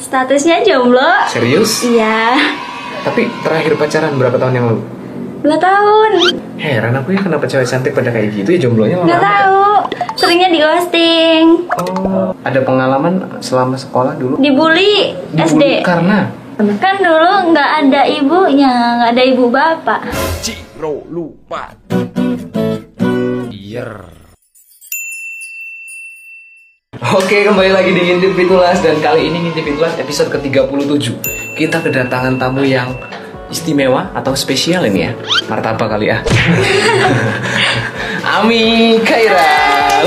Statusnya jomblo. Serius? Iya. Tapi terakhir pacaran berapa tahun yang lalu? Dua tahun. Heran aku ya kenapa cewek cantik pada kayak gitu ya jomblonya lama Nggak tahu. Seringnya di ghosting. Oh, ada pengalaman selama sekolah dulu? Dibully, Dibully SD. Karena Kan dulu nggak ada ibunya, nggak ada ibu bapak. Ciro lupa. Yer. Oke, kembali lagi di Ngintip Pitulas dan kali ini Ngintip Pitulas episode ke-37. Kita kedatangan tamu yang istimewa atau spesial ini ya. Martabak kali ya. Ami Kaira.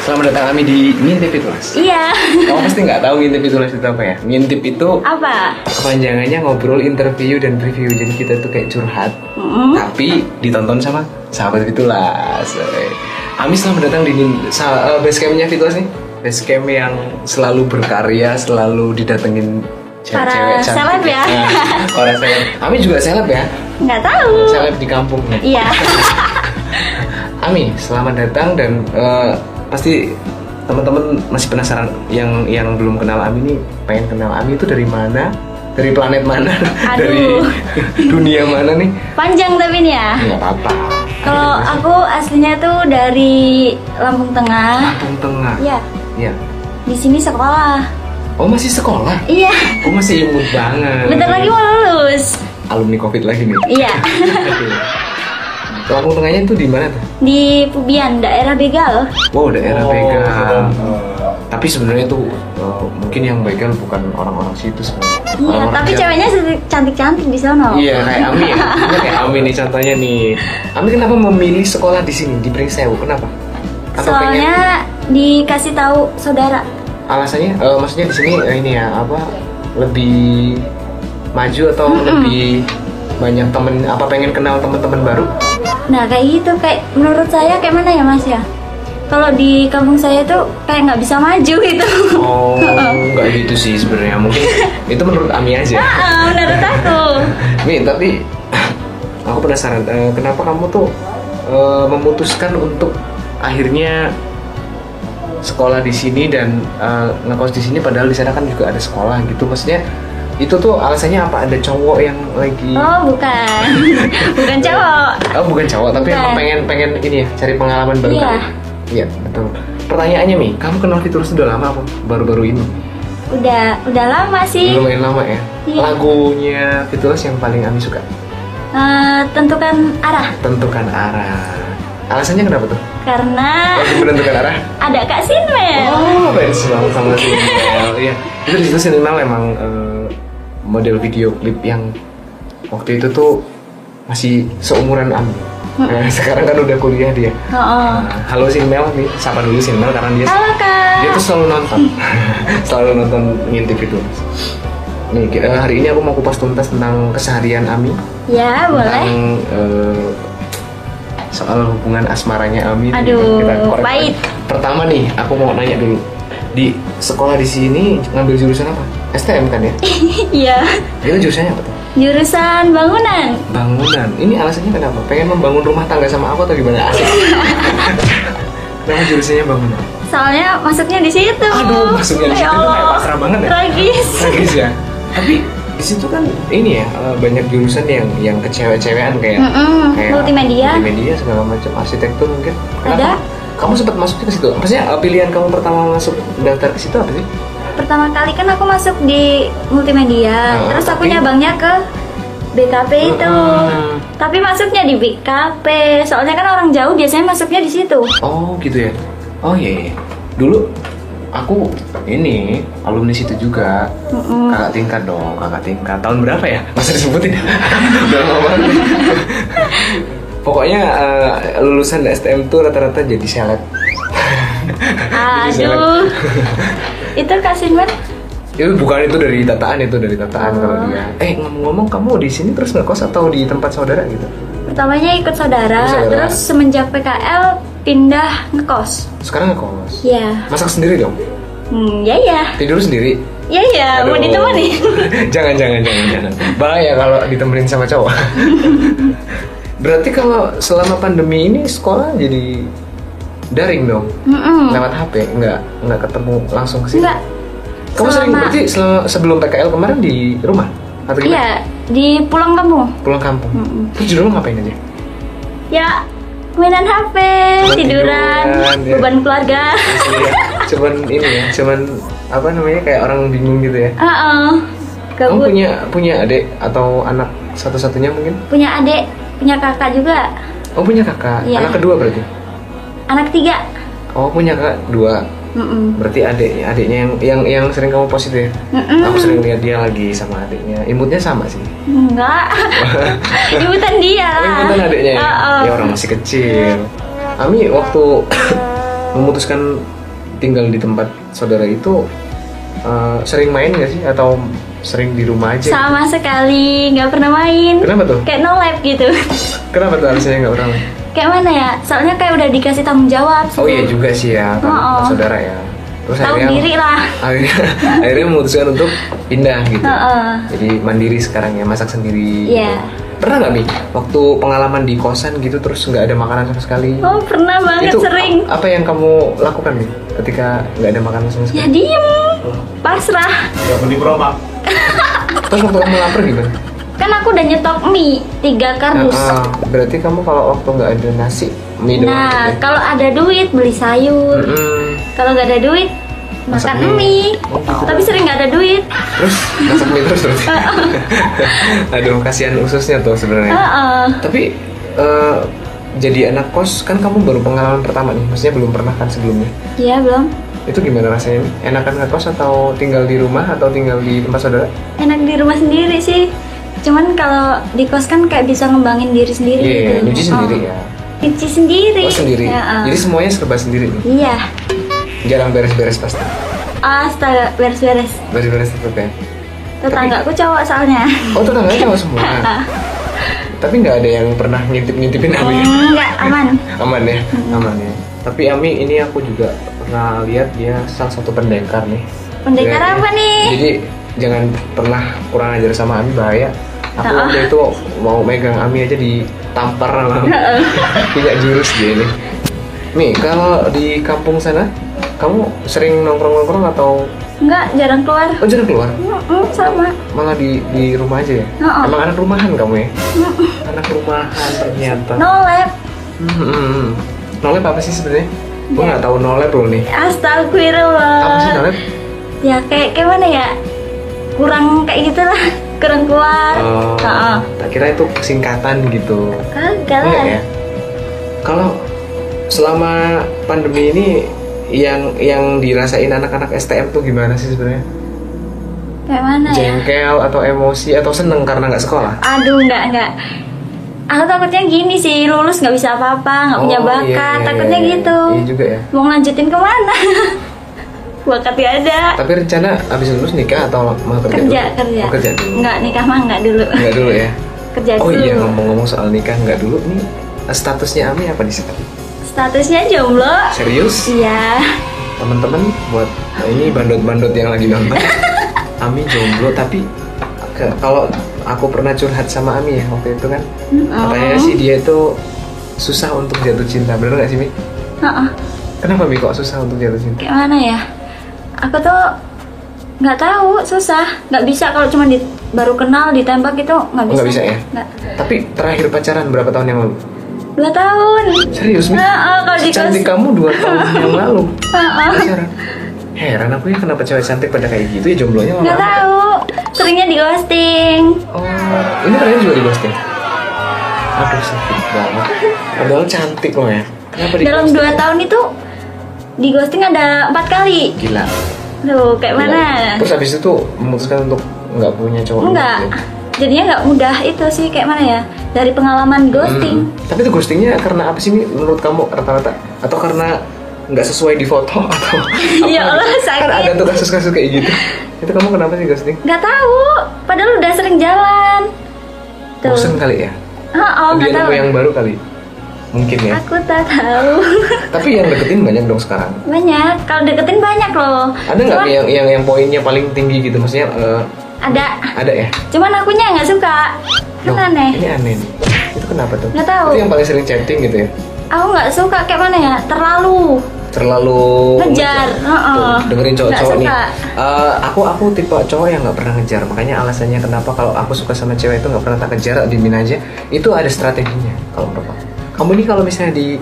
Selamat datang Ami di Ngintip Pitulas. Iya. Kamu pasti nggak tahu Ngintip Pitulas itu apa ya? Ngintip itu Apa? kepanjangannya ngobrol, interview, dan review. Jadi kita tuh kayak curhat, Mm. tapi ditonton sama sahabat Fitulas. Ami selamat datang di sa- eh, base campnya Fitulas nih. Base camp yang selalu berkarya, selalu didatengin Para cewek-cewek cantik. seleb ya. Nah, para seleb. Ami juga seleb ya, Nggak tahu. seleb di kampung. Iya. Ami, selamat datang dan eh, pasti teman-teman masih penasaran yang yang belum kenal Ami nih pengen kenal Ami itu dari mana? Dari planet mana? Aduh. dari dunia mana nih? Panjang tapi nih ya. Nggak apa-apa. Kalau aku aslinya tuh dari Lampung Tengah. Lampung Tengah. Iya. Iya. Di sini sekolah. Oh masih sekolah? Iya. Oh masih imut banget. Bentar lagi mau lulus. Alumni COVID lagi nih. Iya. Lampung Tengahnya itu di mana tuh? Di Pubian, daerah Begal. Wow daerah begal. Tapi sebenarnya tuh eh, mungkin yang begal bukan orang-orang situ sebenarnya. Iya, Orang-orang tapi yang- ceweknya cantik-cantik di sana. Iya kayak Ami ya. Kayak Ami nih contohnya nih. Ami kenapa memilih sekolah di sini di Pringsewu? Kenapa? Atau pengen Soalnya dikasih tahu saudara. alasannya? eh, maksudnya di sini eh, ini ya apa lebih maju atau lebih banyak temen apa pengen kenal teman-teman baru? Nah kayak gitu, kayak menurut saya kayak mana ya mas ya? Kalau di kampung saya tuh kayak nggak bisa maju gitu. Oh nggak gitu sih sebenarnya mungkin itu menurut Ami aja. Ah, menurut aku. Mi tapi aku penasaran eh, kenapa kamu tuh eh, memutuskan untuk akhirnya sekolah di sini dan eh, ngekos di sini padahal di sana kan juga ada sekolah gitu maksudnya itu tuh alasannya apa ada cowok yang lagi Oh bukan, bukan cowok. oh bukan cowok tapi Bukan. emang pengen pengen ini ya cari pengalaman baru Iya. kali iya betul pertanyaannya Mi kamu kenal Fiturus udah lama apa baru-baru ini Udah, udah lama sih. lumayan lama ya Iya. lagunya Fiturus yang paling Ami suka Eh, tentukan arah, tentukan arah alasannya kenapa tuh karena Waktu menentukan arah ada Kak Sinmel. Oh, fans banget sama Sinel. Iya, itu di situ Sinel emang eh, model video klip yang waktu itu tuh masih seumuran Ami. Nah, sekarang kan udah kuliah dia. Oh, oh. Nah, halo Sinmel nih, sapa dulu Sinmel karena dia Halo Kak. dia tuh selalu nonton, selalu nonton ngintip itu. Nih, eh, hari ini aku mau kupas tuntas tentang keseharian Ami, Ya boleh. tentang eh, soal hubungan asmaranya Ami. Aduh, korek- pahit. Pertama nih, aku mau nanya dulu. Di sekolah di sini ngambil jurusan apa? STM kan ya? Iya. Itu jurusannya apa tuh? Jurusan bangunan. Bangunan. Ini alasannya kenapa? Pengen membangun rumah tangga sama aku atau gimana? Asik. Kenapa jurusannya bangunan? Soalnya masuknya di situ. Aduh, masuknya di situ tuh kayak pasrah banget ya? Tragis. Tragis ya. Tapi di situ kan ini ya eh, banyak jurusan yang yang kecewek-cewekan kayak Mm-mm, kayak multimedia. multimedia segala macam arsitektur mungkin. Ada. Kamu sempat masuk ke situ? Maksudnya eh, pilihan kamu pertama masuk daftar ke situ apa sih? Pertama kali kan aku masuk di multimedia, Oh, terus aku tapi- nyabangnya ke BKP itu. Hmm. Tapi masuknya di BKP, soalnya kan orang jauh biasanya masuknya di situ. Oh gitu ya. Oh iya. iya. Dulu aku ini alumni situ juga. Mm-mm. Kakak tingkat dong, kakak tingkat. Tahun berapa ya? Masa disebutin? Udah lama. Pokoknya eh, lulusan STM tuh rata-rata. Jadi seleb. Aduh. itu kasih banget. Itu bukan itu dari tataan itu dari tataan kalau dia. Eh ngomong-ngomong kamu di sini terus ngekos atau di tempat saudara gitu? Pertamanya ikut saudara, saudara. terus semenjak PKL pindah ngekos. Sekarang ngekos. Ya. Masak sendiri dong. Hmm, ya ya. Tidur sendiri. Ya ya, mau ditemani. jangan jangan jangan jangan. Bahaya kalau ditemenin sama cowok. Berarti kalau selama pandemi ini sekolah jadi daring dong. Mm-mm. Lewat HP, nggak nggak ketemu langsung ke sini. Enggak. Kamu sering Selama- berarti selama- sebelum PKL kemarin di rumah atau gimana? Iya, di pulang kampung. Pulang kampung. Mm-mm. Terus di rumah ngapain aja? Ya, mainan HP, Cuma tiduran, tiduran, ya. beban keluarga. Iya, cuman ini ya, cuman apa namanya kayak orang bingung gitu ya. Heeh. Kamu Gabut. punya punya adik atau anak satu-satunya mungkin? Punya adik, punya kakak juga. Oh punya kakak, Iya. anak kedua berarti. Anak tiga. Oh punya kakak dua, Mm-mm. berarti adiknya adiknya yang yang yang sering kamu positif. Mm-mm. Aku sering lihat dia lagi sama adiknya. Imutnya sama sih. Enggak. Ibutan dia. Oh, imutan adiknya ya? Heeh. Ya orang masih kecil. Ami waktu memutuskan tinggal di tempat saudara itu eh, sering main gak sih atau sering di rumah aja? Sama sekali, nggak pernah main. Kenapa tuh? Kayak no lab gitu. Kenapa tuh alasannya nggak pernah main? Kayak mana ya? Soalnya kayak udah dikasih tanggung jawab. Oh iya juga sih ya, kan Oh, oh. saudara ya. Terus Tahu akhirnya diri lah. akhirnya, akhirnya memutuskan untuk pindah gitu. Heeh. Jadi mandiri sekarang ya, masak sendiri. Iya. gitu. Pernah nggak Mi? Waktu pengalaman di kosan gitu terus nggak ada makanan sama sekali? Oh pernah banget itu sering. apa yang kamu lakukan nih ketika nggak ada makanan sama Ya sekali? diem, pasrah. Gak beli promak. Terus waktu kamu lapar gimana? Kan aku udah nyetok mie tiga kardus. Ah, ah, berarti kamu kalau waktu nggak ada nasi mie doang Nah, gitu ya? kalau ada duit beli sayur. Mm-mm. Kalau nggak ada duit Masak makan mie. mie. Oh, gitu. Tapi sering nggak ada duit. Terus masak mie terus berarti. Aduh, kasihan ususnya tuh sebenarnya. Heeh. Tapi eh, jadi anak kos kan kamu baru pengalaman pertama nih, maksudnya belum pernah kan sebelumnya. Iya belum. Itu gimana rasanya? Enakan ngekos atau tinggal di rumah atau tinggal di tempat saudara? Enak di rumah sendiri sih. Cuman kalau di kos kan kayak bisa ngembangin diri sendiri Iya, gitu. nyuci sendiri Oh. ya. Nyuci sendiri. Oh sendiri. Ya, ah. Jadi semuanya serba sendiri nih. Iya. Jarang beres-beres pasti. Astaga, beres-beres. Beres-beres tetap ya. Tetanggaku cowok soalnya. Oh tetangganya cowok semua. Tapi nggak ada yang pernah ngintip-ngintipin Ami. Enggak, aman. Aman ya, aman ya. Tapi Ami ini aku juga pernah lihat dia salah satu pendekar nih. Pendekar apa nih? Jadi jangan pernah kurang ajar sama Ami bahaya. Aku Oh. waktu itu mau megang Ami aja ditampar sama. Punya jurus dia ini. Mi, kalau di kampung sana, kamu sering nongkrong-nongkrong atau Enggak, jarang keluar. oh jarang keluar? Mm-mm, sama. Malah di di rumah aja ya? Oh. Emang anak rumahan kamu ya? Anak rumahan ternyata. No lab. Hmm, hmm, hmm. Nolep apa sih sebenarnya? Gue Ya. nggak tahu nolep loh nih. Astagfirullah. Apa sih nolep? Ya kayak kayak mana ya? Kurang kayak gitu lah. Kurang keluar. Oh, tak kira itu singkatan gitu. Kagak Enggak lah. ya? Kalau selama pandemi ini yang yang dirasain anak-anak STM tuh gimana sih sebenarnya? Kayak mana ya? Jengkel atau emosi atau seneng karena nggak sekolah? Aduh, enggak, enggak. Aku takutnya gini sih, lulus nggak bisa apa-apa, nggak punya Oh, bakat, iya, iya, takutnya iya. gitu. Iya juga ya. Mau lanjutin ke mana? Bakatnya ada. Tapi rencana abis lulus nikah atau mau kerja? Kerja, dulu? kerja. Oh, kerja dulu. Enggak, nikah mah enggak dulu. Enggak dulu ya. Kerja Oh dulu. iya ngomong-ngomong soal nikah nggak dulu nih statusnya Ami apa di sini? Statusnya jomblo. Serius? Iya. Teman-teman buat ini bandot-bandot yang lagi nonton. Ami jomblo tapi kalau aku pernah curhat sama Ami ya waktu itu kan katanya sih dia itu susah untuk jatuh cinta bener nggak sih Mi? Heeh. Kenapa Mi kok susah untuk jatuh cinta? Kayak mana ya? Aku tuh nggak tahu, susah. Nggak bisa kalau cuma di, baru kenal ditembak itu nggak Oh, bisa. nggak bisa ya? Nggak. Tapi terakhir pacaran berapa tahun yang lalu? Dua tahun. Serius Mi? Heeh, kalau di Cantik kamu dua tahun yang lalu pacaran. Heran aku ya kenapa cewek cantik pada kayak gitu ya jomblonya Nggak tahu. Seringnya di ghosting. Oh, ini kalian juga di ghosting? Aduh sakit banget. Padahal cantik loh ya. Kenapa di Dalam dua tahun itu di ghosting ada empat kali. Gila. Tuh, kayak Gila. mana? Terus habis itu memutuskan untuk nggak punya cowok Enggak. gitu ya? Jadinya nggak mudah itu sih kayak mana ya? Dari pengalaman ghosting. Hmm. Tapi itu ghostingnya karena apa sih menurut kamu rata-rata? Atau karena nggak sesuai di foto atau Ya apa Allah, gitu? Kan sakit. ada tuh kasus-kasus kayak gitu. Itu kamu kenapa sih ghosting? Nggak tahu. Padahal udah sering jalan. Tuh. Bosen kali ya? Oh, oh Dia nggak tahu. yang baru kali. Mungkin ya. Aku tak tahu. Tapi yang deketin banyak dong sekarang. banyak. Kalau deketin banyak loh. Ada nggak Cuman yang yang yang poinnya paling tinggi gitu? Maksudnya eh, Ada. ada ya? Cuman akunya nggak suka. Kan aneh. Ini aneh nih. Itu kenapa tuh? Nggak tahu. Itu yang paling sering chatting gitu ya? Aku nggak suka kayak mana ya? Terlalu. terlalu Ngejar, heeh. Tuh, dengerin cowok-cowok nih. Eh, aku aku tipe cowok yang nggak pernah ngejar makanya alasannya kenapa kalau aku suka sama cewek itu nggak pernah tak kejar dimin aja itu ada strateginya kalau menurut aku kamu nih kalau misalnya di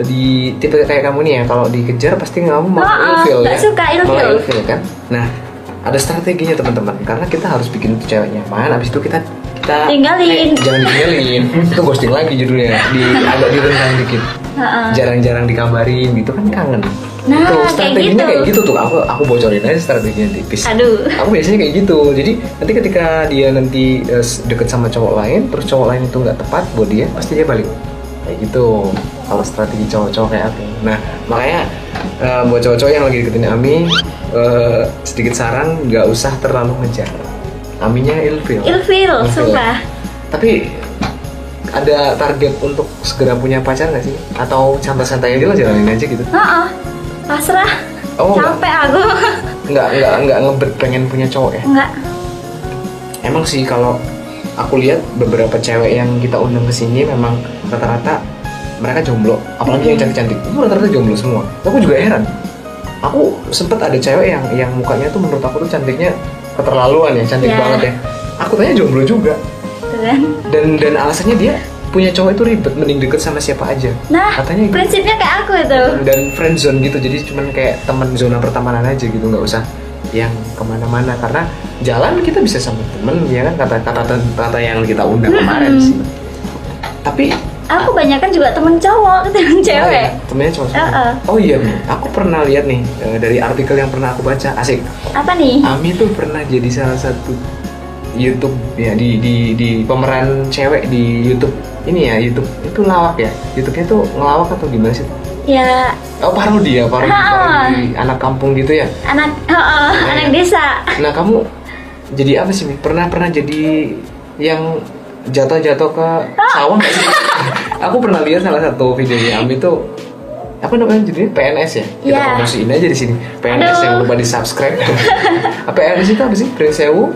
di tipe kayak kamu nih ya kalau dikejar pasti kamu mau ilfeel nggak ya suka ilfeel. Malah ilfeel kan nah ada strateginya teman-teman karena kita harus bikin tuh cewek nyaman abis itu kita kita Tinggalin. eh, jangan ditinggalin itu ghosting lagi judulnya di agak direndam dikit Heeh. jarang-jarang dikabarin gitu kan kangen Nah, itu kayak strateginya gitu. kayak gitu tuh aku aku bocorin aja strateginya tipis Aduh. aku biasanya kayak gitu jadi nanti ketika dia nanti eh, deket sama cowok lain terus cowok lain itu nggak tepat buat dia pasti dia balik kayak gitu kalau strategi cowok-cowok kayak aku nah makanya eh, buat cowok-cowok yang lagi deketin Ami eh, sedikit saran nggak usah terlalu ngejar Aminnya ilfeel Ilfil, Ilfeel. sumpah. tapi ada target untuk segera punya pacar nggak sih atau santai-santai aja lah jalanin aja gitu Heeh. Pasrah. Oh, enggak. Capek aku. nggak nggak nggak ngebet pengen punya cowok ya Enggak. emang sih kalau aku lihat beberapa cewek yang kita undang ke sini memang rata-rata mereka jomblo apalagi yang cantik-cantik. Itu rata-rata jomblo semua. Aku juga heran. Aku sempet ada cewek yang yang mukanya tuh menurut aku tuh cantiknya keterlaluan ya cantik Ya. banget ya. Aku tanya jomblo juga. Dan dan alasannya dia punya cowok itu ribet mending deket sama siapa aja. Nah, katanya gitu. prinsipnya kayak aku itu. dan friend zone gitu jadi cuman kayak teman zona pertemanan aja gitu nggak usah yang ke mana-mana. Karena jalan kita bisa sama temen ya kan? Kata kata kata yang kita undang kemarin Mm-mm. sih. Tapi Aku banyak kan juga temen cowok ketimbang oh cewek. ya, temennya cuma semua. Uh-uh. oh iya aku pernah lihat nih eh, dari artikel yang pernah aku baca. Asik. Apa nih? Ami tuh pernah jadi salah satu YouTube ya di di di pemeran cewek di YouTube. Ini ya YouTube. Itu lawak ya? YouTube-nya tuh ngelawak atau gimana sih Ya, oh parodi ya parodi, parodi anak kampung gitu ya anak heeh, Nah, anak ya. desa. Nah kamu jadi apa sih? Mi? Pernah pernah jadi yang jatuh-jatuh ke sawah nggak sih? Aku pernah lihat salah satu videonya Ami tuh apa namanya jadinya PNS ya? Kita Iya. promosiin aja di sini. PNS Aduh. yang lupa di subscribe. apa PNS itu apa sih? Pring Sewu?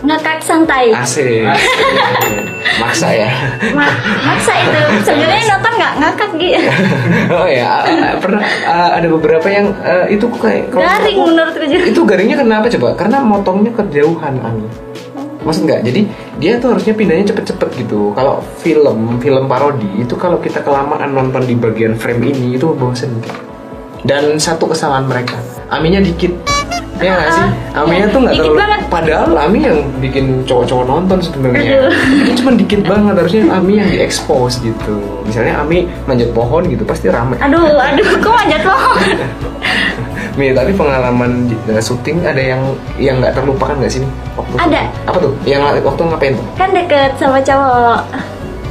Ngekak santai. Asik. Maksa ya. Ma- maksa itu. Sebenarnya nonton nggak ngakak gitu. oh ya, pernah uh, ada beberapa yang uh, itu kayak Garing aku- menurutku juga. itu garingnya kenapa coba? Karena motongnya kejauhan Ami. Maksud nggak? Jadi dia tuh harusnya pindahnya cepet-cepet gitu. Kalau film film parodi itu kalau kita kelamaan nonton di bagian frame ini itu bosen. Dan satu kesalahan mereka, Aminya dikit. Ya nggak sih? Aminya iya. tuh Dikit terlalu. banget. Padahal Ami yang bikin cowok-cowok nonton sebenarnya. Itu cuma dikit banget. Harusnya Ami yang diekspos gitu. Misalnya Ami manjat pohon gitu pasti ramai. Aduh, aduh, kok manjat pohon? Mi, tapi pengalaman uh, syuting ada yang yang nggak terlupakan nggak sih? Waktu Ada. syuting? Apa tuh? Yang waktu ngapain tuh? Kan deket sama cowok.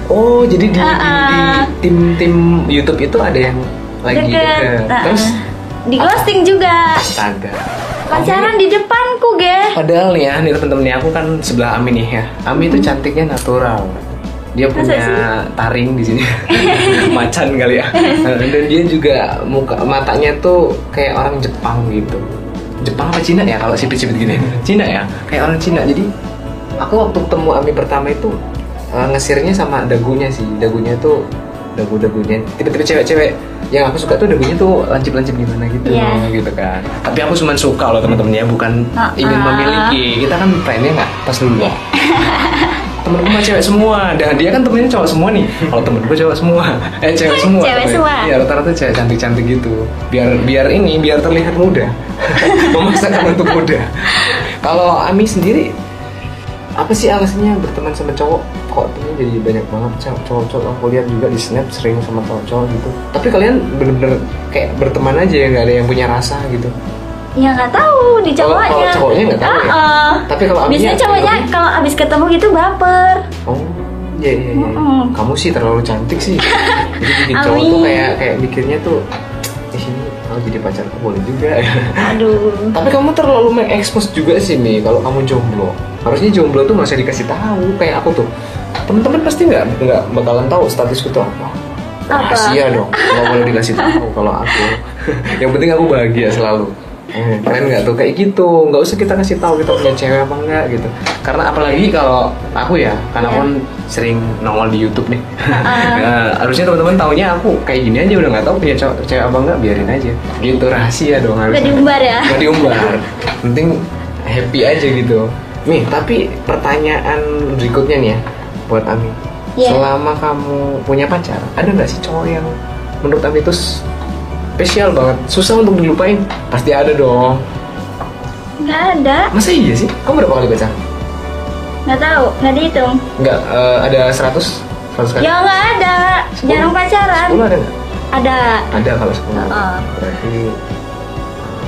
Oh, jadi di, di, Ah, di tim-tim YouTube itu ada yang lagi Deket. deket. Nah, Terus di ghosting juga. astaga. Pacaran di depanku, ge. Padahal nih ya, nih temen-temen nih aku kan sebelah Ami nih ya. Ami itu cantiknya natural. Dia Masa punya sih? taring di sini, macan kali ya. Dan dia juga muka matanya tuh kayak orang Jepang gitu. Jepang apa Cina ya kalau sipit-sipit gini? Cina ya, kayak orang Cina. Jadi aku waktu ketemu Ami pertama itu eh, ngesirnya sama dagunya sih. Dagunya tuh dagu-dagunya. Tipe-tipe cewek-cewek yang aku suka tuh dagunya tuh lancip-lancip gimana gitu, Iya. gitu kan. Tapi aku cuma suka loh teman-temannya, bukan Ah, ingin ah. memiliki. Kita kan trennya nggak pas dulu ya. temen-temen mah cewek semua dan dia kan temennya cowok semua nih kalau temen gue cowok semua eh cewek semua Cewek semua. iya rata-rata cewek cantik-cantik gitu biar biar ini biar terlihat muda memaksakan untuk muda kalau Ami sendiri apa sih alasannya berteman sama cowok kok ini jadi banyak banget cowok- cowok-cowok aku lihat juga di snap sering sama cowok-cowok gitu tapi kalian bener-bener kayak berteman aja ya nggak ada yang punya rasa gitu Ya nggak tahu di cowoknya. kalau cowoknya nggak tahu ya? Uh-uh. Tapi kalau biasanya cowoknya lebih- kalau abis ketemu gitu baper. Oh, iya iya iya. Kamu sih terlalu cantik sih. Jadi bikin cowok tuh kayak kayak mikirnya tuh kalau jadi pacarku boleh juga. Aduh. Tapi kamu terlalu mengekspos juga sih nih kalau kamu jomblo. Harusnya jomblo tuh nggak usah dikasih tahu kayak aku tuh. Temen-temen pasti nggak nggak bakalan tahu statusku tuh apa. Apa? Rahasia dong, nggak boleh dikasih tahu kalau aku. Yang penting aku bahagia selalu. Eh, keren nggak tuh? Kayak gitu. Nggak usah kita kasih tahu kita punya cewek apa enggak gitu. Karena apalagi kalau aku ya karena aku Iya. kan sering nongol di YouTube nih. Ah. Nah, harusnya teman-teman taunya aku kayak gini aja udah nggak tahu punya cewek, cewek apa enggak biarin aja. Gitu rahasia dong harusnya. diumbar ya? nggak diumbar. Penting happy aja gitu. Nih tapi pertanyaan berikutnya nih ya buat Ami. Iya. selama kamu punya pacar ada nggak sih cowok yang menurut Ami itu spesial banget. Susah untuk dilupain pasti ada dong. Nggak ada, masa iya sih? Kamu berapa kali pacaran nggak tahu, nggak dihitung. nggak eh, ada 100 100 kali? Ya nggak ada, Sepuluh? jarang pacaran. 10 ada nggak? Ada. ada kalau 10 Heeh. berarti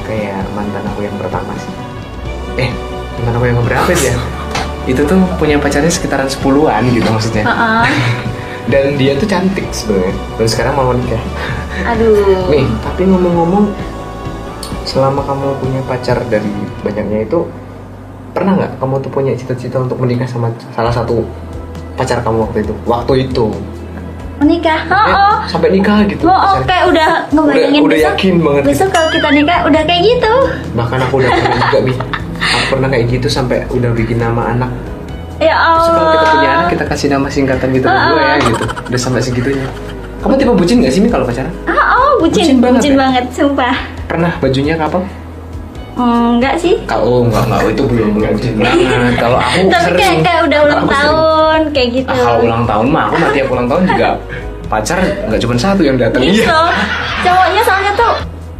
kayak mantan aku yang pertama sih. Eh mantan aku yang keberapa sih ya? Itu tuh punya pacarnya sekitaran 10-an gitu maksudnya. Heeh. dan dia tuh cantik sebenarnya dan sekarang mau nikah Aduh. nih tapi ngomong-ngomong selama kamu punya pacar dari banyaknya itu pernah nggak kamu tuh punya cita-cita untuk menikah sama salah satu pacar kamu waktu itu waktu itu Menikah. Oh, Eh, oh. sampai nikah gitu Oh, oh, kayak udah ngebayangin Udah- udah besok. yakin banget Besok kalau kita nikah udah kayak gitu. bahkan aku udah pernah juga bi aku pernah kayak gitu sampai udah bikin nama anak Ya Terus kalau kita punya anak Allah. kita kasih nama singkatan gitu Ah, berdua ya ah. gitu udah sampai segitunya kamu tipe bucin gak sih mi kalau pacaran Oh, oh, bucin, Bucin banget bucin ya? banget, sumpah. pernah bajunya kapal Hmm, enggak sih. kalau enggak enggak itu belum belum bucin banget kalau aku Tapi sering kayak kayak udah ulang Aku sering. tahun kayak gitu. Ah, kalau ulang tahun mah aku mah tiap ulang tahun juga pacar nggak cuma satu yang datang Gitu. iya Cowoknya soalnya tuh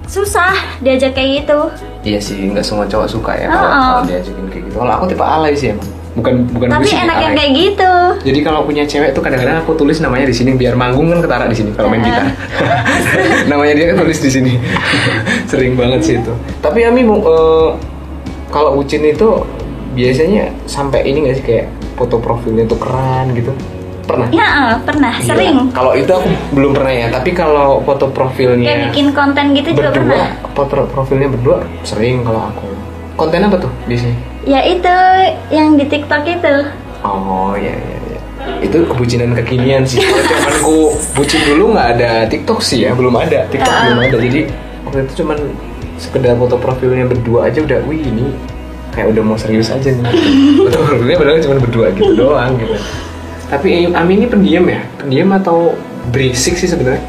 susah diajak kayak gitu. iya sih nggak semua cowok suka ya kalau Oh, oh. kalau diajakin kayak gitu kalau aku tipe alay sih emang bukan bukan Tapi enak yang kayak gitu. Jadi kalau punya cewek tuh kadang-kadang aku tulis namanya di sini biar manggung kan ketara di sini kalau main gitar. namanya dia kan tulis di sini. Sering banget sih itu. Tapi Ami eh, kalau bucin itu biasanya sampai ini nggak sih kayak foto profilnya tuh keren gitu. Pernah? Ya, eh, pernah, Iya. sering. Kalau itu aku belum pernah ya, tapi kalau foto profilnya Kayak bikin konten gitu juga berdua, pernah. foto profilnya berdua sering kalau aku. Konten apa tuh di sini? Ya itu yang di TikTok itu. Oh iya iya iya. Itu kebucinan kekinian sih. Kalau zamanku bucin dulu nggak ada TikTok sih ya, belum ada. TikTok Ah. belum ada. Jadi waktu itu cuman sekedar foto profilnya berdua aja udah, wih ini kayak udah mau serius aja nih. Foto profilnya padahal cuma berdua gitu doang gitu. Tapi Ami ini pendiam ya? Pendiam atau berisik sih sebenarnya?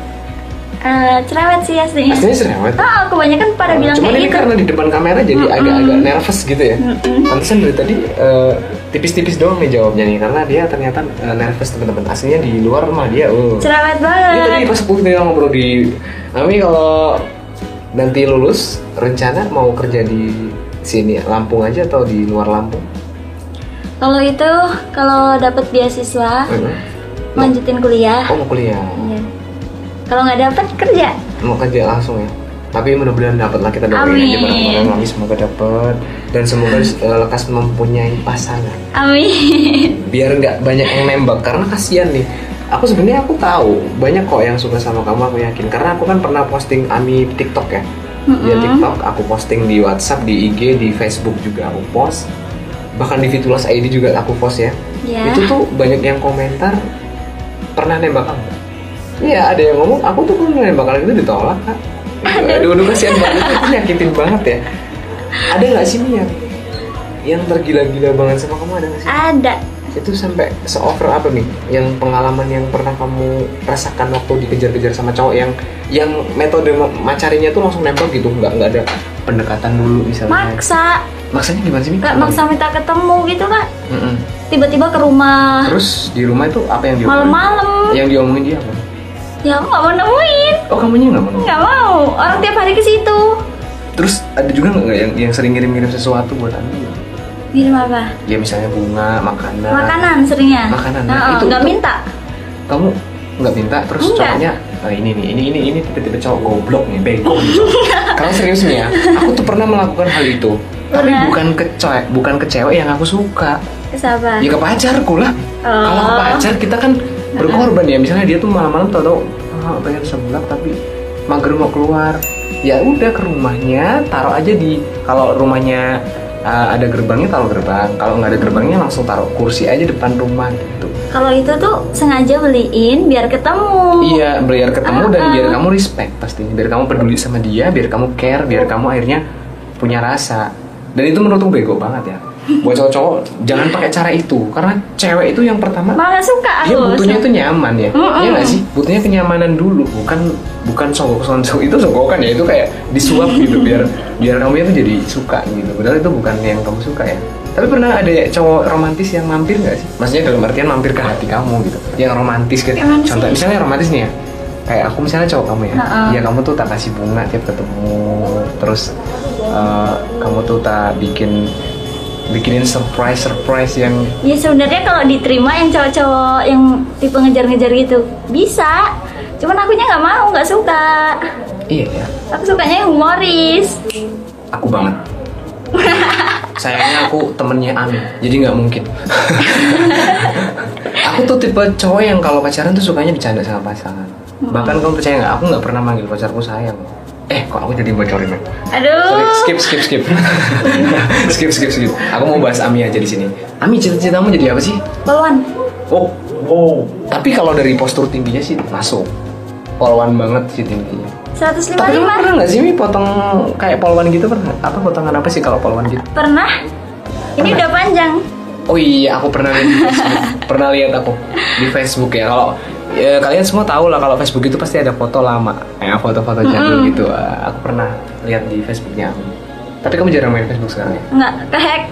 Eh, cerewet sih aslinya. Aslinya cerewet. Oh, kebanyakan pada bilang Cuman kayak ini gitu. karena di depan kamera jadi Mm-mm. agak-agak nervous gitu ya. Mm-mm. Pantesan dari tadi eh, tipis-tipis doang nih jawabnya nih karena dia ternyata eh, nervous teman-teman. Aslinya di luar mah dia. Uh. Cerewet Ini tadi banget. pas kita ngobrol di Ami kalau nanti lulus rencana mau kerja di sini Lampung aja atau di luar Lampung? Kalau itu kalau dapat beasiswa Hmm. lanjutin kuliah. Oh mau kuliah, Iya. Kalau nggak dapat kerja. mau kerja langsung ya. Tapi mudah-mudahan dapat lah kita doain aja Amin. bareng-bareng Ami semoga dapat dan semoga eh, lekas mempunyai pasangan. Amin. biar nggak banyak yang nembak karena kasihan nih aku sebenarnya aku tahu banyak kok yang suka sama kamu aku yakin karena aku kan pernah posting Ami TikTok ya ya Mm-mm. TikTok aku posting di WhatsApp di IG di Facebook juga aku post bahkan di Fitulas ID juga aku post ya Ya. itu tuh banyak yang komentar pernah nembak kamu iya ada yang ngomong aku tuh pernah nembak kalian itu ditolak kak aduh aduh kasihan banget itu nyakitin banget ya ada nggak sih nih yang yang tergila-gila banget sama kamu ada nggak sih Ada. itu sampai seover apa nih yang pengalaman yang pernah kamu rasakan waktu dikejar-kejar sama cowok yang yang metode ma- macarinya tuh langsung nembak gitu nggak nggak ada pendekatan dulu misalnya Maksa. maksanya gimana sih? Nggak maksa minta ketemu gitu kan. Mm-mm. Tiba-tiba ke rumah. terus di rumah itu apa yang diomongin Malam-malam. yang diomongin dia apa Ya aku nggak mau nemuin. oh kamunya nggak mau Nggak mau. Orang tiap hari ke situ. terus ada juga nggak yang yang sering ngirim-ngirim sesuatu buat anda Ngirim apa? ya misalnya bunga makanan Makanan seringnya. Makanan, Nah, nah, itu- nggak itu- minta. kamu nggak minta terus Enggak. cowoknya "Ah, ini nih ini ini ini tipe-tipe cowok goblok nih bego nih cowok." kalau serius nih ya aku tuh pernah melakukan hal itu tapi Pernah? bukan ke cewek bukan ke cewek yang aku suka siapa? ya ke pacarku lah Oh. kalau ke pacar kita kan berkorban ya misalnya dia tuh malam-malam tau tau ah, pengen sebelah tapi mager mau keluar ya udah ke rumahnya taruh aja di kalau rumahnya ah, ada gerbangnya taruh gerbang kalau nggak ada gerbangnya langsung taruh kursi aja depan rumah gitu Kalau itu tuh sengaja beliin biar ketemu. Iya, biar ketemu dan Ah, biar ah. kamu respect pastinya. Biar kamu peduli sama dia, biar kamu care, biar kamu akhirnya punya rasa dan itu menurutku bego banget ya buat cowok-cowok jangan pakai cara itu. Karena cewek itu yang pertama malah suka dia aku butuhnya itu nyaman ya. Mm-mm. Iya nggak sih? Butuhnya kenyamanan dulu bukan bukan sogok sonsok itu sogokan ya. Itu kayak disuap gitu biar biar kamu itu jadi suka gitu. Padahal itu bukan yang kamu suka ya. Tapi pernah ada cowok romantis yang mampir nggak sih? Maksudnya dalam artian mampir ke hati kamu gitu. Yang romantis gitu. Sih? contoh misalnya romantis nih ya. Kayak aku misalnya cowok kamu ya. Ha-ha. ya kamu tuh tak kasih bunga tiap ketemu. Terus eh, kamu tuh tak bikin bikinin surprise surprise yang Ya sebenarnya kalau diterima yang cowok-cowok yang tipe ngejar-ngejar gitu bisa. Cuman akunya nggak mau, nggak suka. iya ya Aku sukanya yang humoris. aku banget. Sayangnya aku temennya Ami jadi nggak mungkin. Aku tuh tipe cowok yang kalau pacaran tuh sukanya bercanda sama pasangan. Bahkan kamu percaya nggak? Aku nggak pernah manggil pacarku sayang eh kok aku jadi bocorin ya Aduh. Sorry, skip skip skip. Skip skip skip. Aku mau bahas Ami aja di sini. Ami cita-citamu jadi apa sih? Poluan. oh oh. Tapi kalau dari postur tingginya sih masuk. Polwan banget sih tingginya. 155 tapi pernah nggak sih Mi potong kayak polwan gitu? Pernah? Apa potongan apa sih kalau polwan gitu? Pernah? Ini Pernah. udah panjang. Oh iya, aku pernah lihat pernah lihat aku di Facebook ya. Kalau ya, kalian semua tahu lah kalau Facebook itu pasti ada foto lama, ya foto-foto jadul gitu. Ah, aku pernah lihat di Facebooknya aku. Tapi kamu jarang main Facebook sekarang ya? Nggak, kehack.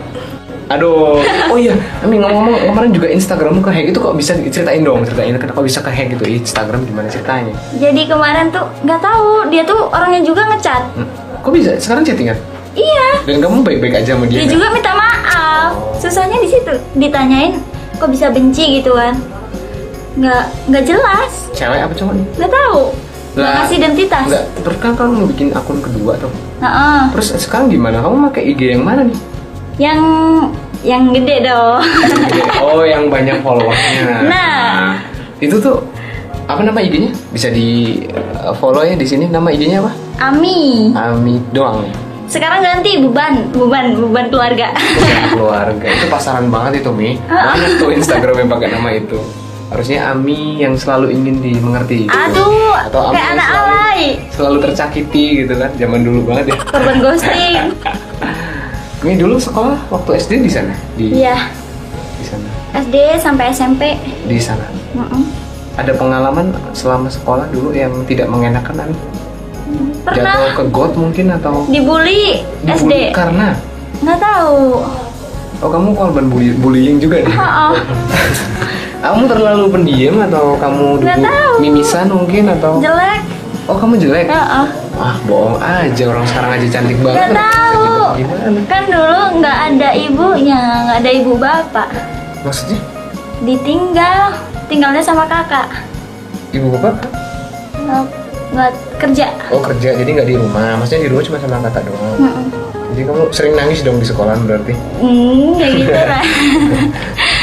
Aduh, oh iya, Ami ngomong-ngomong kemarin juga Instagrammu ke hack itu kok bisa ceritain dong, ceritain kenapa bisa ke hack gitu Instagram gimana ceritanya? Jadi kemarin tuh nggak tahu dia tuh orangnya juga ngecat. Hmm, Kok bisa? Sekarang chattingan? Iya. Dan kamu baik-baik aja sama dia? Dia juga minta maaf. Susahnya di situ ditanyain kok bisa benci gitu kan. Nggak nggak jelas. Cewek apa cowok nih? Nggak tahu. Nggak ngasih identitas. Enggak, terus kan kamu mau bikin akun kedua tuh. Heeh. Terus sekarang gimana? Kamu pakai IG yang mana nih? Yang yang gede dong. oh, yang banyak followersnya. Nah. itu tuh apa nama IG-nya? Bisa di uh, follow ya di sini. Nama IG-nya apa? Ami. Ami doang nih. Sekarang ganti beban, beban, beban keluarga. Bukan keluarga. Itu pasaran banget itu Mi. Banyak tuh Instagram yang pakai nama itu. Harusnya Ami yang selalu ingin dimengerti. gitu. Aduh, Atau Ami kayak anak selalu, alay. selalu tercakiti gitu kan. Zaman dulu banget ya. Korban ghosting. Mi dulu sekolah waktu SD di sana. Di Iya. di sana. SD sampai SMP. Di sana. Mm-mm. Ada pengalaman selama sekolah dulu yang tidak mengenakan Ami? Pernah Jatuh ke got mungkin atau dibully dibully SD. karena Nggak tahu. oh kamu korban bully, bullying juga nih. Oh, Kamu terlalu pendiam atau kamu tahu. mimisan mungkin atau jelek. oh kamu jelek? Heeh. Wah bohong aja orang sekarang aja cantik banget. Nggak tahu. Gimana? Kan dulu nggak ada ibunya, nggak ada ibu bapak. Maksudnya Ditinggal, tinggalnya sama kakak. ibu bapak? Nggak, kerja. Oh kerja jadi nggak di rumah. Maksudnya di rumah cuma sama kakak doang. Mm-mm. Jadi kamu sering nangis dong di sekolah berarti. Hmm, kayak gitu lah.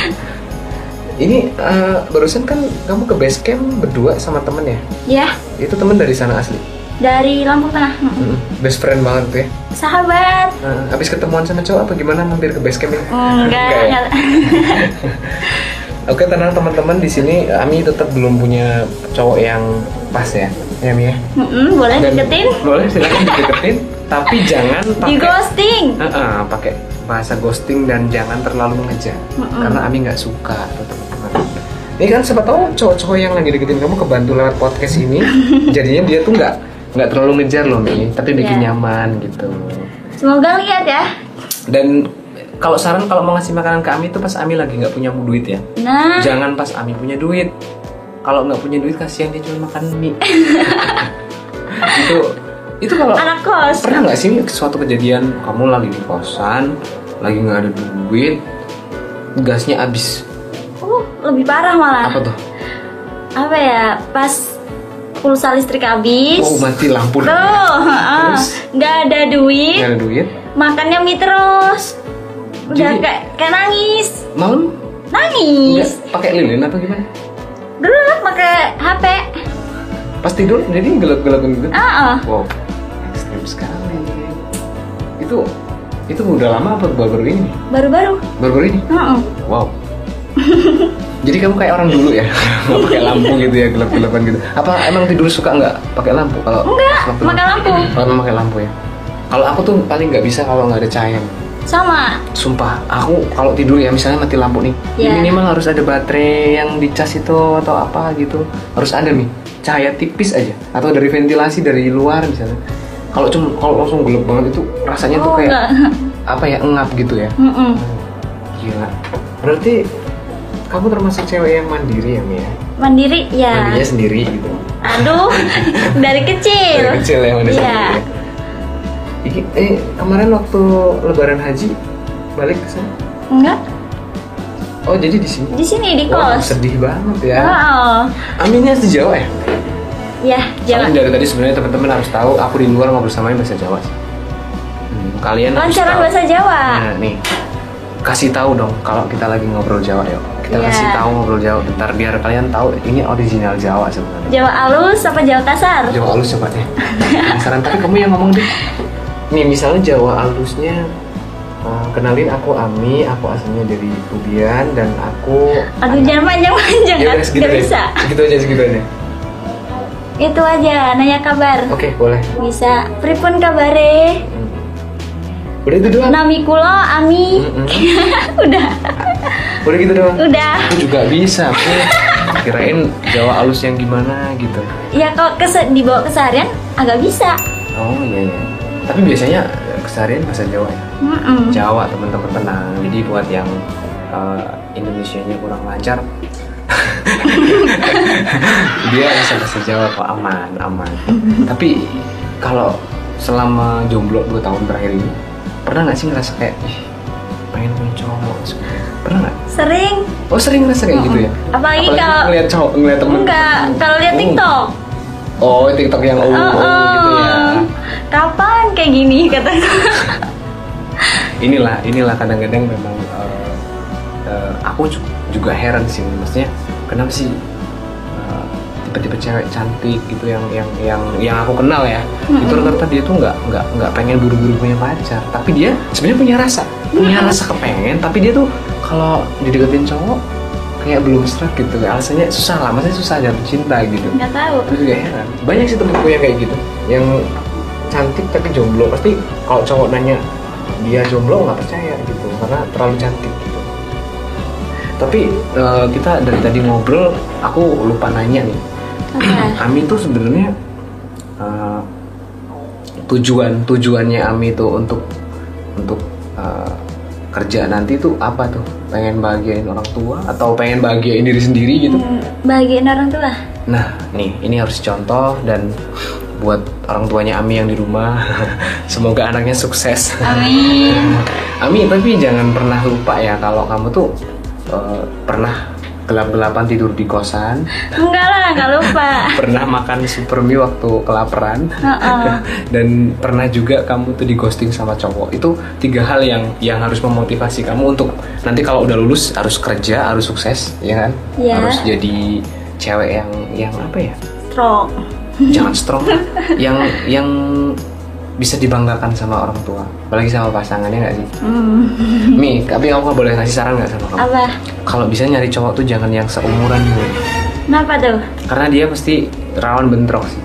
Ini eh, barusan kan kamu ke base camp berdua sama temen ya? ya, Itu temen dari sana asli. dari Lampung Tengah. Mm-mm. Mm, Best friend banget tuh ya. Sahabat. Nah, habis ketemuan sama cowok apa gimana mampir ke base camp ini? Enggak, ya? enggak. Oke tenang teman-teman di sini Ami tetap belum punya cowok yang pas ya, ya Mi ya. Mm-mm, boleh Dan- deketin? Boleh silakan dideketin, tapi jangan Di pakai ghosting. Heeh, pakai bahasa ghosting dan jangan terlalu mengejar Mm-mm. karena Ami nggak suka tuh, Ini kan siapa tahu cowok-cowok yang lagi deketin kamu kebantu lewat podcast ini, jadinya dia tuh nggak nggak terlalu ngejar loh Mi, tapi bikin Iya. nyaman gitu. Semoga lihat ya. Dan kalau saran kalau mau ngasih makanan ke Ami itu pas Ami lagi nggak punya duit ya. Nah, Jangan pas Ami punya duit. Kalau nggak punya duit kasihan dia cuma makan mie. itu itu kalau anak kos. pernah nggak sih suatu kejadian kamu lagi di kosan, lagi nggak ada duit, gasnya habis. Uh, lebih parah malah. Apa tuh? Apa ya? Pas pulsa listrik habis. Oh mati lampu. Tuh, heeh. Nggak ada duit, Nggak ada duit. makannya mie terus. Udah Jadi- kayak kayak nangis. Malam Nangis. pakai lilin atau gimana? Dulu lah pakai HP. Pas tidur jadi gelap-gelap gitu. Heeh. Wow, ekstrim sekali. Itu itu udah lama apa baru-baru ini? Baru-baru. Baru-baru ini? Heeh. Wow. Jadi kamu kayak orang dulu ya, nggak pakai lampu gitu ya, gelap-gelapan gitu. Apa emang tidur suka nggak pakai lampu? Kalau Enggak, waktu- pakai lampu. Kalau emang pakai lampu ya. Kalau aku tuh paling nggak bisa kalau nggak ada cahaya. sama Sumpah, aku kalau tidur ya misalnya mati lampu nih, Iya. minimal harus ada baterai yang dicas itu atau apa gitu. Harus ada nih cahaya tipis aja atau dari ventilasi dari luar misalnya. Kalau cuma kalau langsung gelap banget itu rasanya tuh oh kayak enggak apa ya engap gitu ya. Mm-mm. Gila. Berarti kamu termasuk cewek yang mandiri ya Mia? mandiri ya Mandinya sendiri gitu. aduh dari kecil Dari kecil ya mandi Iya. ya? Iki, eh kemarin waktu Lebaran Haji balik ke sana. enggak Oh jadi di sini. di sini di kos sedih banget ya. oh Aminnya di Jawa ya? ya Soalnya jangan dari tadi sebenarnya teman-teman harus tahu aku di luar ngobrol sama bahasa Jawa sih. Hmm, kalian lancaran bahasa Jawa Nah, nih. Kasih tahu dong kalau kita lagi ngobrol Jawa yuk. Kita Iya. kasih tahu ngobrol Jawa bentar biar kalian tahu ini original Jawa sebenarnya. Jawa halus apa Jawa kasar Jawa halus coba deh. Penasaran tapi kamu yang ngomong deh. Nih misalnya Jawa halusnya uh, kenalin aku Ami, aku asalnya dari Bubian dan aku aduh jangan panjang-panjang Ya kan deh. bisa Segitu aja segitu aja. itu aja nanya kabar Oke, boleh. bisa pripun kabare Hmm. Udah itu doang. nami kulo ami Mm-mm. udah Udah gitu doang. udah Aku juga bisa. aku Kirain Jawa halus yang gimana gitu. ya kalau kese dibawa keseharian agak bisa Oh iya iya. Tapi biasanya eh, keseharian bahasa Jawa ya. Mm-mm. Jawa teman-teman tenang. Jadi buat yang uh, Indonesianya kurang lancar, dia bisa bahasa Jawa kok aman aman. Tapi kalau selama jomblo 2 tahun terakhir ini, pernah nggak sih ngerasa kayak pengen punya cowok? Pernah nggak? sering Oh sering ngerasa kayak gitu ya? apalagi kalau ngeliat cowok, ngeliat temen. enggak kalau lihat Oh. TikTok Oh TikTok yang oh, oh, gitu ya. kapan kayak gini kataku inilah inilah kadang-kadang memang eh, eh, aku ju- juga heran sih maksudnya kenapa sih tipe-tipe cewek cantik gitu yang yang yang yang aku kenal ya. Itu rata-rata dia tuh nggak nggak nggak pengen buru-buru punya pacar. Tapi dia sebenarnya punya rasa. Punya rasa kepengen tapi dia tuh kalau dideketin cowok kayak belum serak gitu. Alasannya susah lah maksudnya susah jatuh cinta gitu. Nggak tahu. Aku juga heran. Banyak sih temenku yang kayak gitu. Yang cantik tapi jomblo. Pasti kalau cowok nanya dia jomblo nggak percaya gitu. Karena terlalu cantik gitu. Tapi eh, kita dari tadi ngobrol aku lupa nanya nih apa Ami tuh sebenarnya eh, tujuan tujuannya Ami tuh untuk untuk eh, kerja nanti tuh apa tuh? Pengen bahagiain orang tua atau pengen bahagiain diri sendiri gitu? Hmm, bahagiain orang tua. Nah, nih ini harus contoh dan buat orang tuanya Ami yang di rumah, semoga anaknya sukses. amin. Ami, tapi jangan pernah lupa ya kalau kamu tuh eh, pernah gelap-gelapan tidur di kosan, enggak lah nggak lupa pernah makan super mie waktu kelaparan, Heeh. dan pernah juga kamu tuh di ghosting sama cowok. Itu tiga hal yang yang harus memotivasi kamu untuk nanti kalau udah lulus harus kerja, harus sukses, ya kan? Iya. Harus jadi cewek yang yang apa ya? strong jangan strong yang yang bisa dibanggakan sama orang tua apalagi sama pasangannya nggak sih hmm. Mi tapi kamu boleh ngasih saran nggak sama kamu apa kalau bisa nyari cowok tuh jangan yang seumuran Mi. kenapa tuh karena dia pasti rawan bentrok sih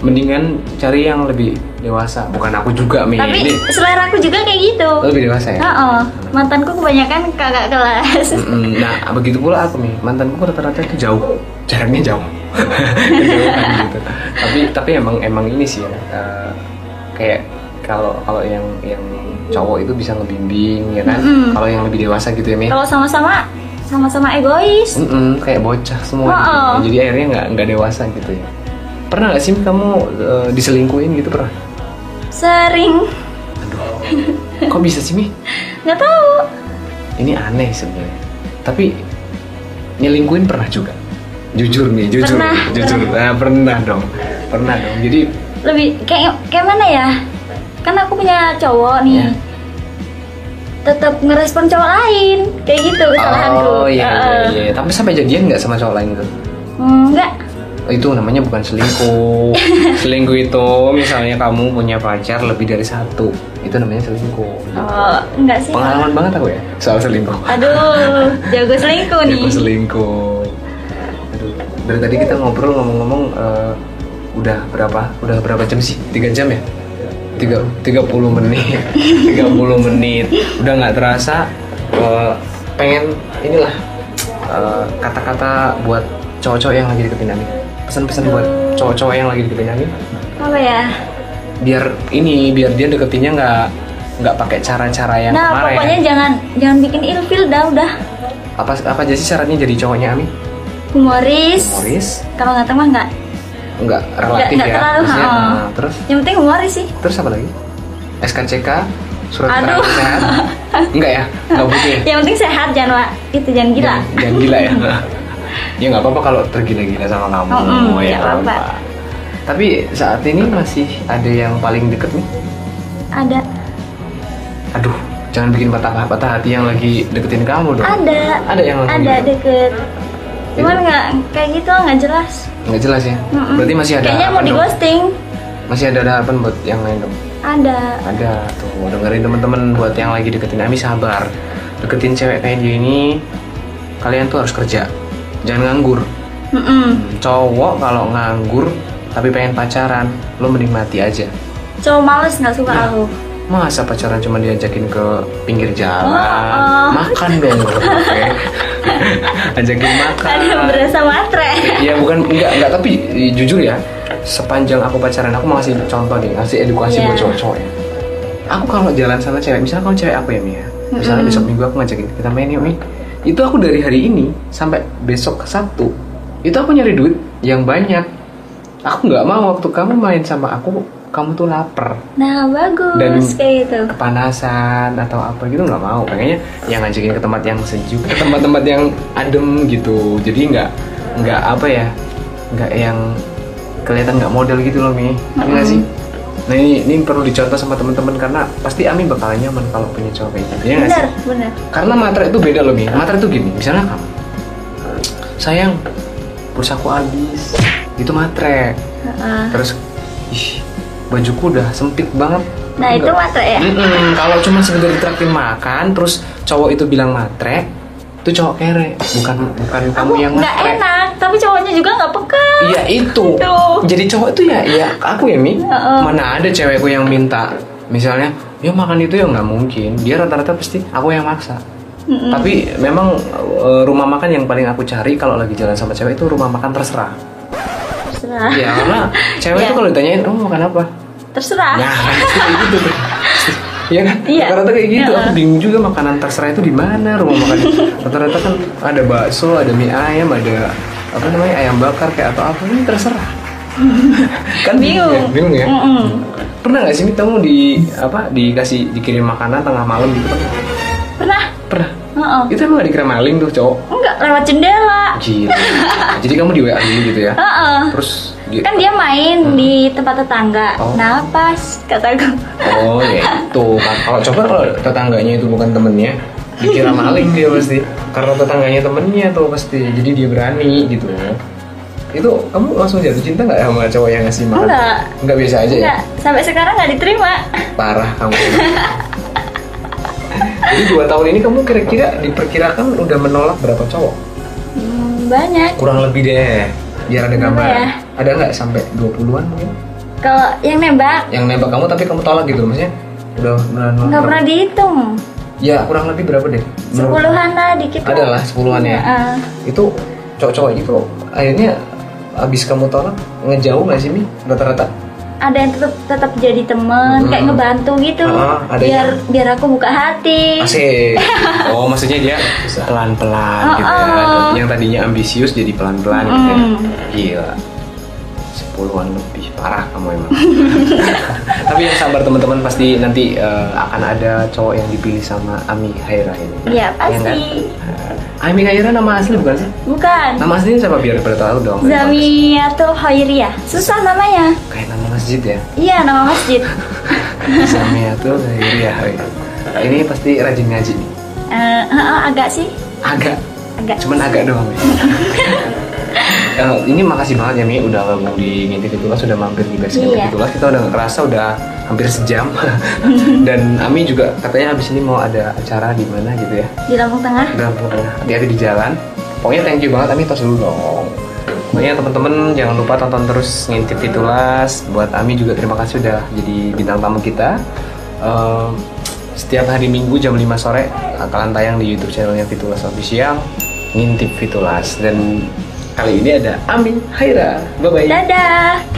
mendingan cari yang lebih dewasa bukan aku juga Mi tapi ini selera aku juga kayak gitu lebih dewasa ya Heeh. mantanku kebanyakan kakak kelas. Nah, begitu pula aku nih. Mantanku rata-rata itu jauh, jaraknya jauh. Gitu. Tapi tapi emang emang ini sih ya. eh, kayak kalau kalau yang yang cowok itu bisa ngebimbing ya kan. Mm-mm. Kalau yang lebih dewasa gitu ya, Mi. kalau sama-sama sama-sama egois Mm-mm, kayak bocah semua gitu. Jadi akhirnya nggak nggak dewasa gitu ya. Pernah nggak sih kamu eh, diselingkuhin gitu pernah? sering Aduh. Kok bisa sih, Mi? nggak tahu Ini aneh sebenarnya. Tapi nyelingkuhin pernah juga. Jujur nih, jujur, Pernah, jujur. Nah, pernah dong, pernah dong. Jadi lebih kayak kayak mana ya kan aku punya cowok nih Ya. tetap ngerespon cowok lain kayak gitu kesalahanku oh iya, iya, iya. Tapi sampai jadian nggak sama cowok lain gitu? Hmm, enggak Oh, itu namanya bukan selingkuh. selingkuh itu misalnya kamu punya pacar lebih dari satu, itu namanya selingkuh. oh enggak sih Pengalaman banget aku ya soal selingkuh. aduh jago selingkuh nih Aku selingkuh. Aduh, dari tadi kita ngobrol ngomong-ngomong eh, udah berapa? Udah berapa jam sih? Tiga jam ya? tiga, 30 menit 30 menit udah nggak terasa eh, pengen inilah eh, kata-kata buat cowok-cowok yang lagi deketin Ami pesan-pesan buat cowok-cowok yang lagi deketin Ami Apa ya? biar ini biar dia deketinnya nggak nggak pakai cara-cara yang nah, kemarin pokoknya jangan jangan bikin ilfil dah udah. apa apa aja sih syaratnya jadi cowoknya Ami Humoris. humoris Kalau nggak teman nggak. Nggak relatif nggak ya terlalu, Maksudnya, nah, terus Yang penting humoris sih. terus apa lagi SKCK surat Aduh. keterangan sehat enggak ya nggak butuh ya Yang penting sehat jangan Wak. itu jangan gila. Jangan, jangan gila ya. ya nggak apa-apa kalau tergila-gila sama kamu. Mm-mm, ya nggak nggak apa-apa. Tapi saat ini masih ada yang paling deket nih. Ada. Aduh, jangan bikin patah-patah hati yang lagi deketin kamu dong. Ada. Ada yang lagi Ada deket? Cuman nggak kayak gitu nggak jelas. Nggak jelas ya. Mm-mm. Berarti masih ada Kayaknya mau di ghosting. Masih ada harapan buat yang lain dong. Ada. Ada tuh dengerin temen-temen buat yang lagi deketin Ami sabar. Deketin cewek kayak dia ini kalian tuh harus kerja. Jangan nganggur. Mm-mm. Cowok kalau nganggur tapi pengen pacaran, lo mending mati aja. Cowok males nggak suka Nah. aku. Masa pacaran cuma diajakin ke pinggir jalan? Oh, oh. Makan dong. oke. Ajakin makan. Ada berasa matre. Ya bukan enggak enggak tapi eh, jujur ya sepanjang aku pacaran aku mau ngasih contoh nih ngasih edukasi Iya. buat cowok-cowok ya. Aku kalau jalan sama cewek, misalnya kalau cewek aku ya Mia, misalnya Mm-mm. besok minggu aku ngajakin kita main yuk Mi. Itu aku dari hari ini sampai besok ke Sabtu, itu aku nyari duit yang banyak. Aku nggak mau waktu kamu main sama aku, kamu tuh lapar. Nah bagus Dan- kayak gitu. kepanasan atau apa gitu nggak mau. Pengennya yang ngajakin ke tempat yang sejuk ke tempat-tempat yang adem gitu. Jadi nggak nggak apa ya nggak yang kelihatan nggak model gitu loh mi. Iya nggak sih? Nah ini ini perlu dicontoh sama teman-teman karena pasti Ami bakalan nyaman kalau punya cowok kayak gitu. Ya sih? Bener bener. karena matre itu beda loh mi. Matre itu gini misalnya kamu sayang pulsaku habis. Itu matre. Heeh. terus ih bajuku udah sempit banget. Nah itu matre ya. Mm-mm, kalau cuma sekedar ditraktir makan terus cowok itu bilang matre itu cowok kere. Bukan bukan kamu Aku yang nggak enak, tapi cowoknya juga nggak peka. iya itu. Itu. jadi cowok itu ya ya aku ya mi. Heeh. mana ada cewekku yang minta. Misalnya ya makan itu ya nggak mungkin. Dia rata-rata pasti aku yang maksa. Mm-mm. tapi memang eh, rumah makan yang paling aku cari kalau lagi jalan sama cewek itu rumah makan terserah. Terserah. Iya karena cewek itu kalau ditanyain oh makan apa Terserah. Nah, gitu tuh. Iya kan? Iya. Rata-rata kayak gitu. Iya. Aku bingung juga makanan terserah itu di mana rumah makan. Rata-rata kan ada bakso, ada mie ayam, ada apa namanya ayam bakar kayak atau apa ini terserah. kan Bingung. ya, bingung ya. Mm-mm. Pernah nggak sih kamu di apa dikasih dikirim makanan tengah malam gitu pernah? Pernah? Pernah. Heeh. Itu emang gak dikira maling tuh cowok? Enggak lewat jendela. Gila. Jadi kamu di WA dulu gitu ya? Heeh. Terus Kan dia main di tempat tetangga. Oh. Nah pas kataku. Oh ya itu kan kalau coba kalau tetangganya itu bukan temennya dikira maling dia pasti karena tetangganya temennya tuh pasti jadi dia berani gitu itu kamu langsung jatuh cinta nggak sama cowok yang ngasih makan Enggak. nggak biasa aja ya Enggak, sampai sekarang nggak diterima. parah kamu jadi dua tahun ini kamu kira-kira diperkirakan udah menolak berapa cowok Hmm, banyak. kurang lebih deh biar ada gambar ya? Ada nggak sampai 20-an mungkin Kalau yang nembak yang nembak kamu tapi kamu tolak gitu maksudnya udah nggak pernah dihitung. Ya kurang lebih berapa deh? Sepuluhan lah dikit. Ada lah sepuluhan ya. Heeh. Itu cowok-cowok itu akhirnya abis kamu tolak ngejauh nggak sih mi rata-rata? ada yang tetap tetap jadi temen Hmm. kayak ngebantu gitu Ah, ada biar yang- biar aku buka hati Asik. Oh maksudnya dia pelan-pelan gitu ya. Oh, oh. Yang tadinya ambisius jadi pelan-pelan gitu ya. Mm. Gila. Sepuluhan lebih parah kamu emang. Tapi yang sabar teman-teman pasti nanti eh, akan ada cowok yang dipilih sama Ami Haira ini. Iya, kan? pasti. Ami Haira nama asli bukan sih? bukan Nama aslinya siapa biar pada tahu dong. Zamiatul Khairiyah susah namanya Kayak nama masjid ya. iya nama masjid Zamiatul Khairiyah. Ini pasti rajin ngaji nih. Eh, heeh, agak sih Agak, agak cuman agak doang. Ya. Ini makasih banget ya Mi udah gabung di Ngintip Itulah sudah mampir di base camp Iya. Itulah kita udah ngerasa udah hampir sejam. Dan Ami juga katanya habis ini mau ada acara di mana gitu ya. Di Lampung Tengah? Udah pokoknya hati-hati di jalan. Pokoknya thank you banget Ami tos dulu dong. Pokoknya teman-teman jangan lupa tonton terus ngintip Fitulas. Buat Ami juga terima kasih udah jadi bintang tamu kita. Eh, setiap hari Minggu jam 5 sore akan tayang di YouTube channelnya Fitulas Official ngintip Fitulas dan kali ini ada Ami Haira. Bye bye. Dadah.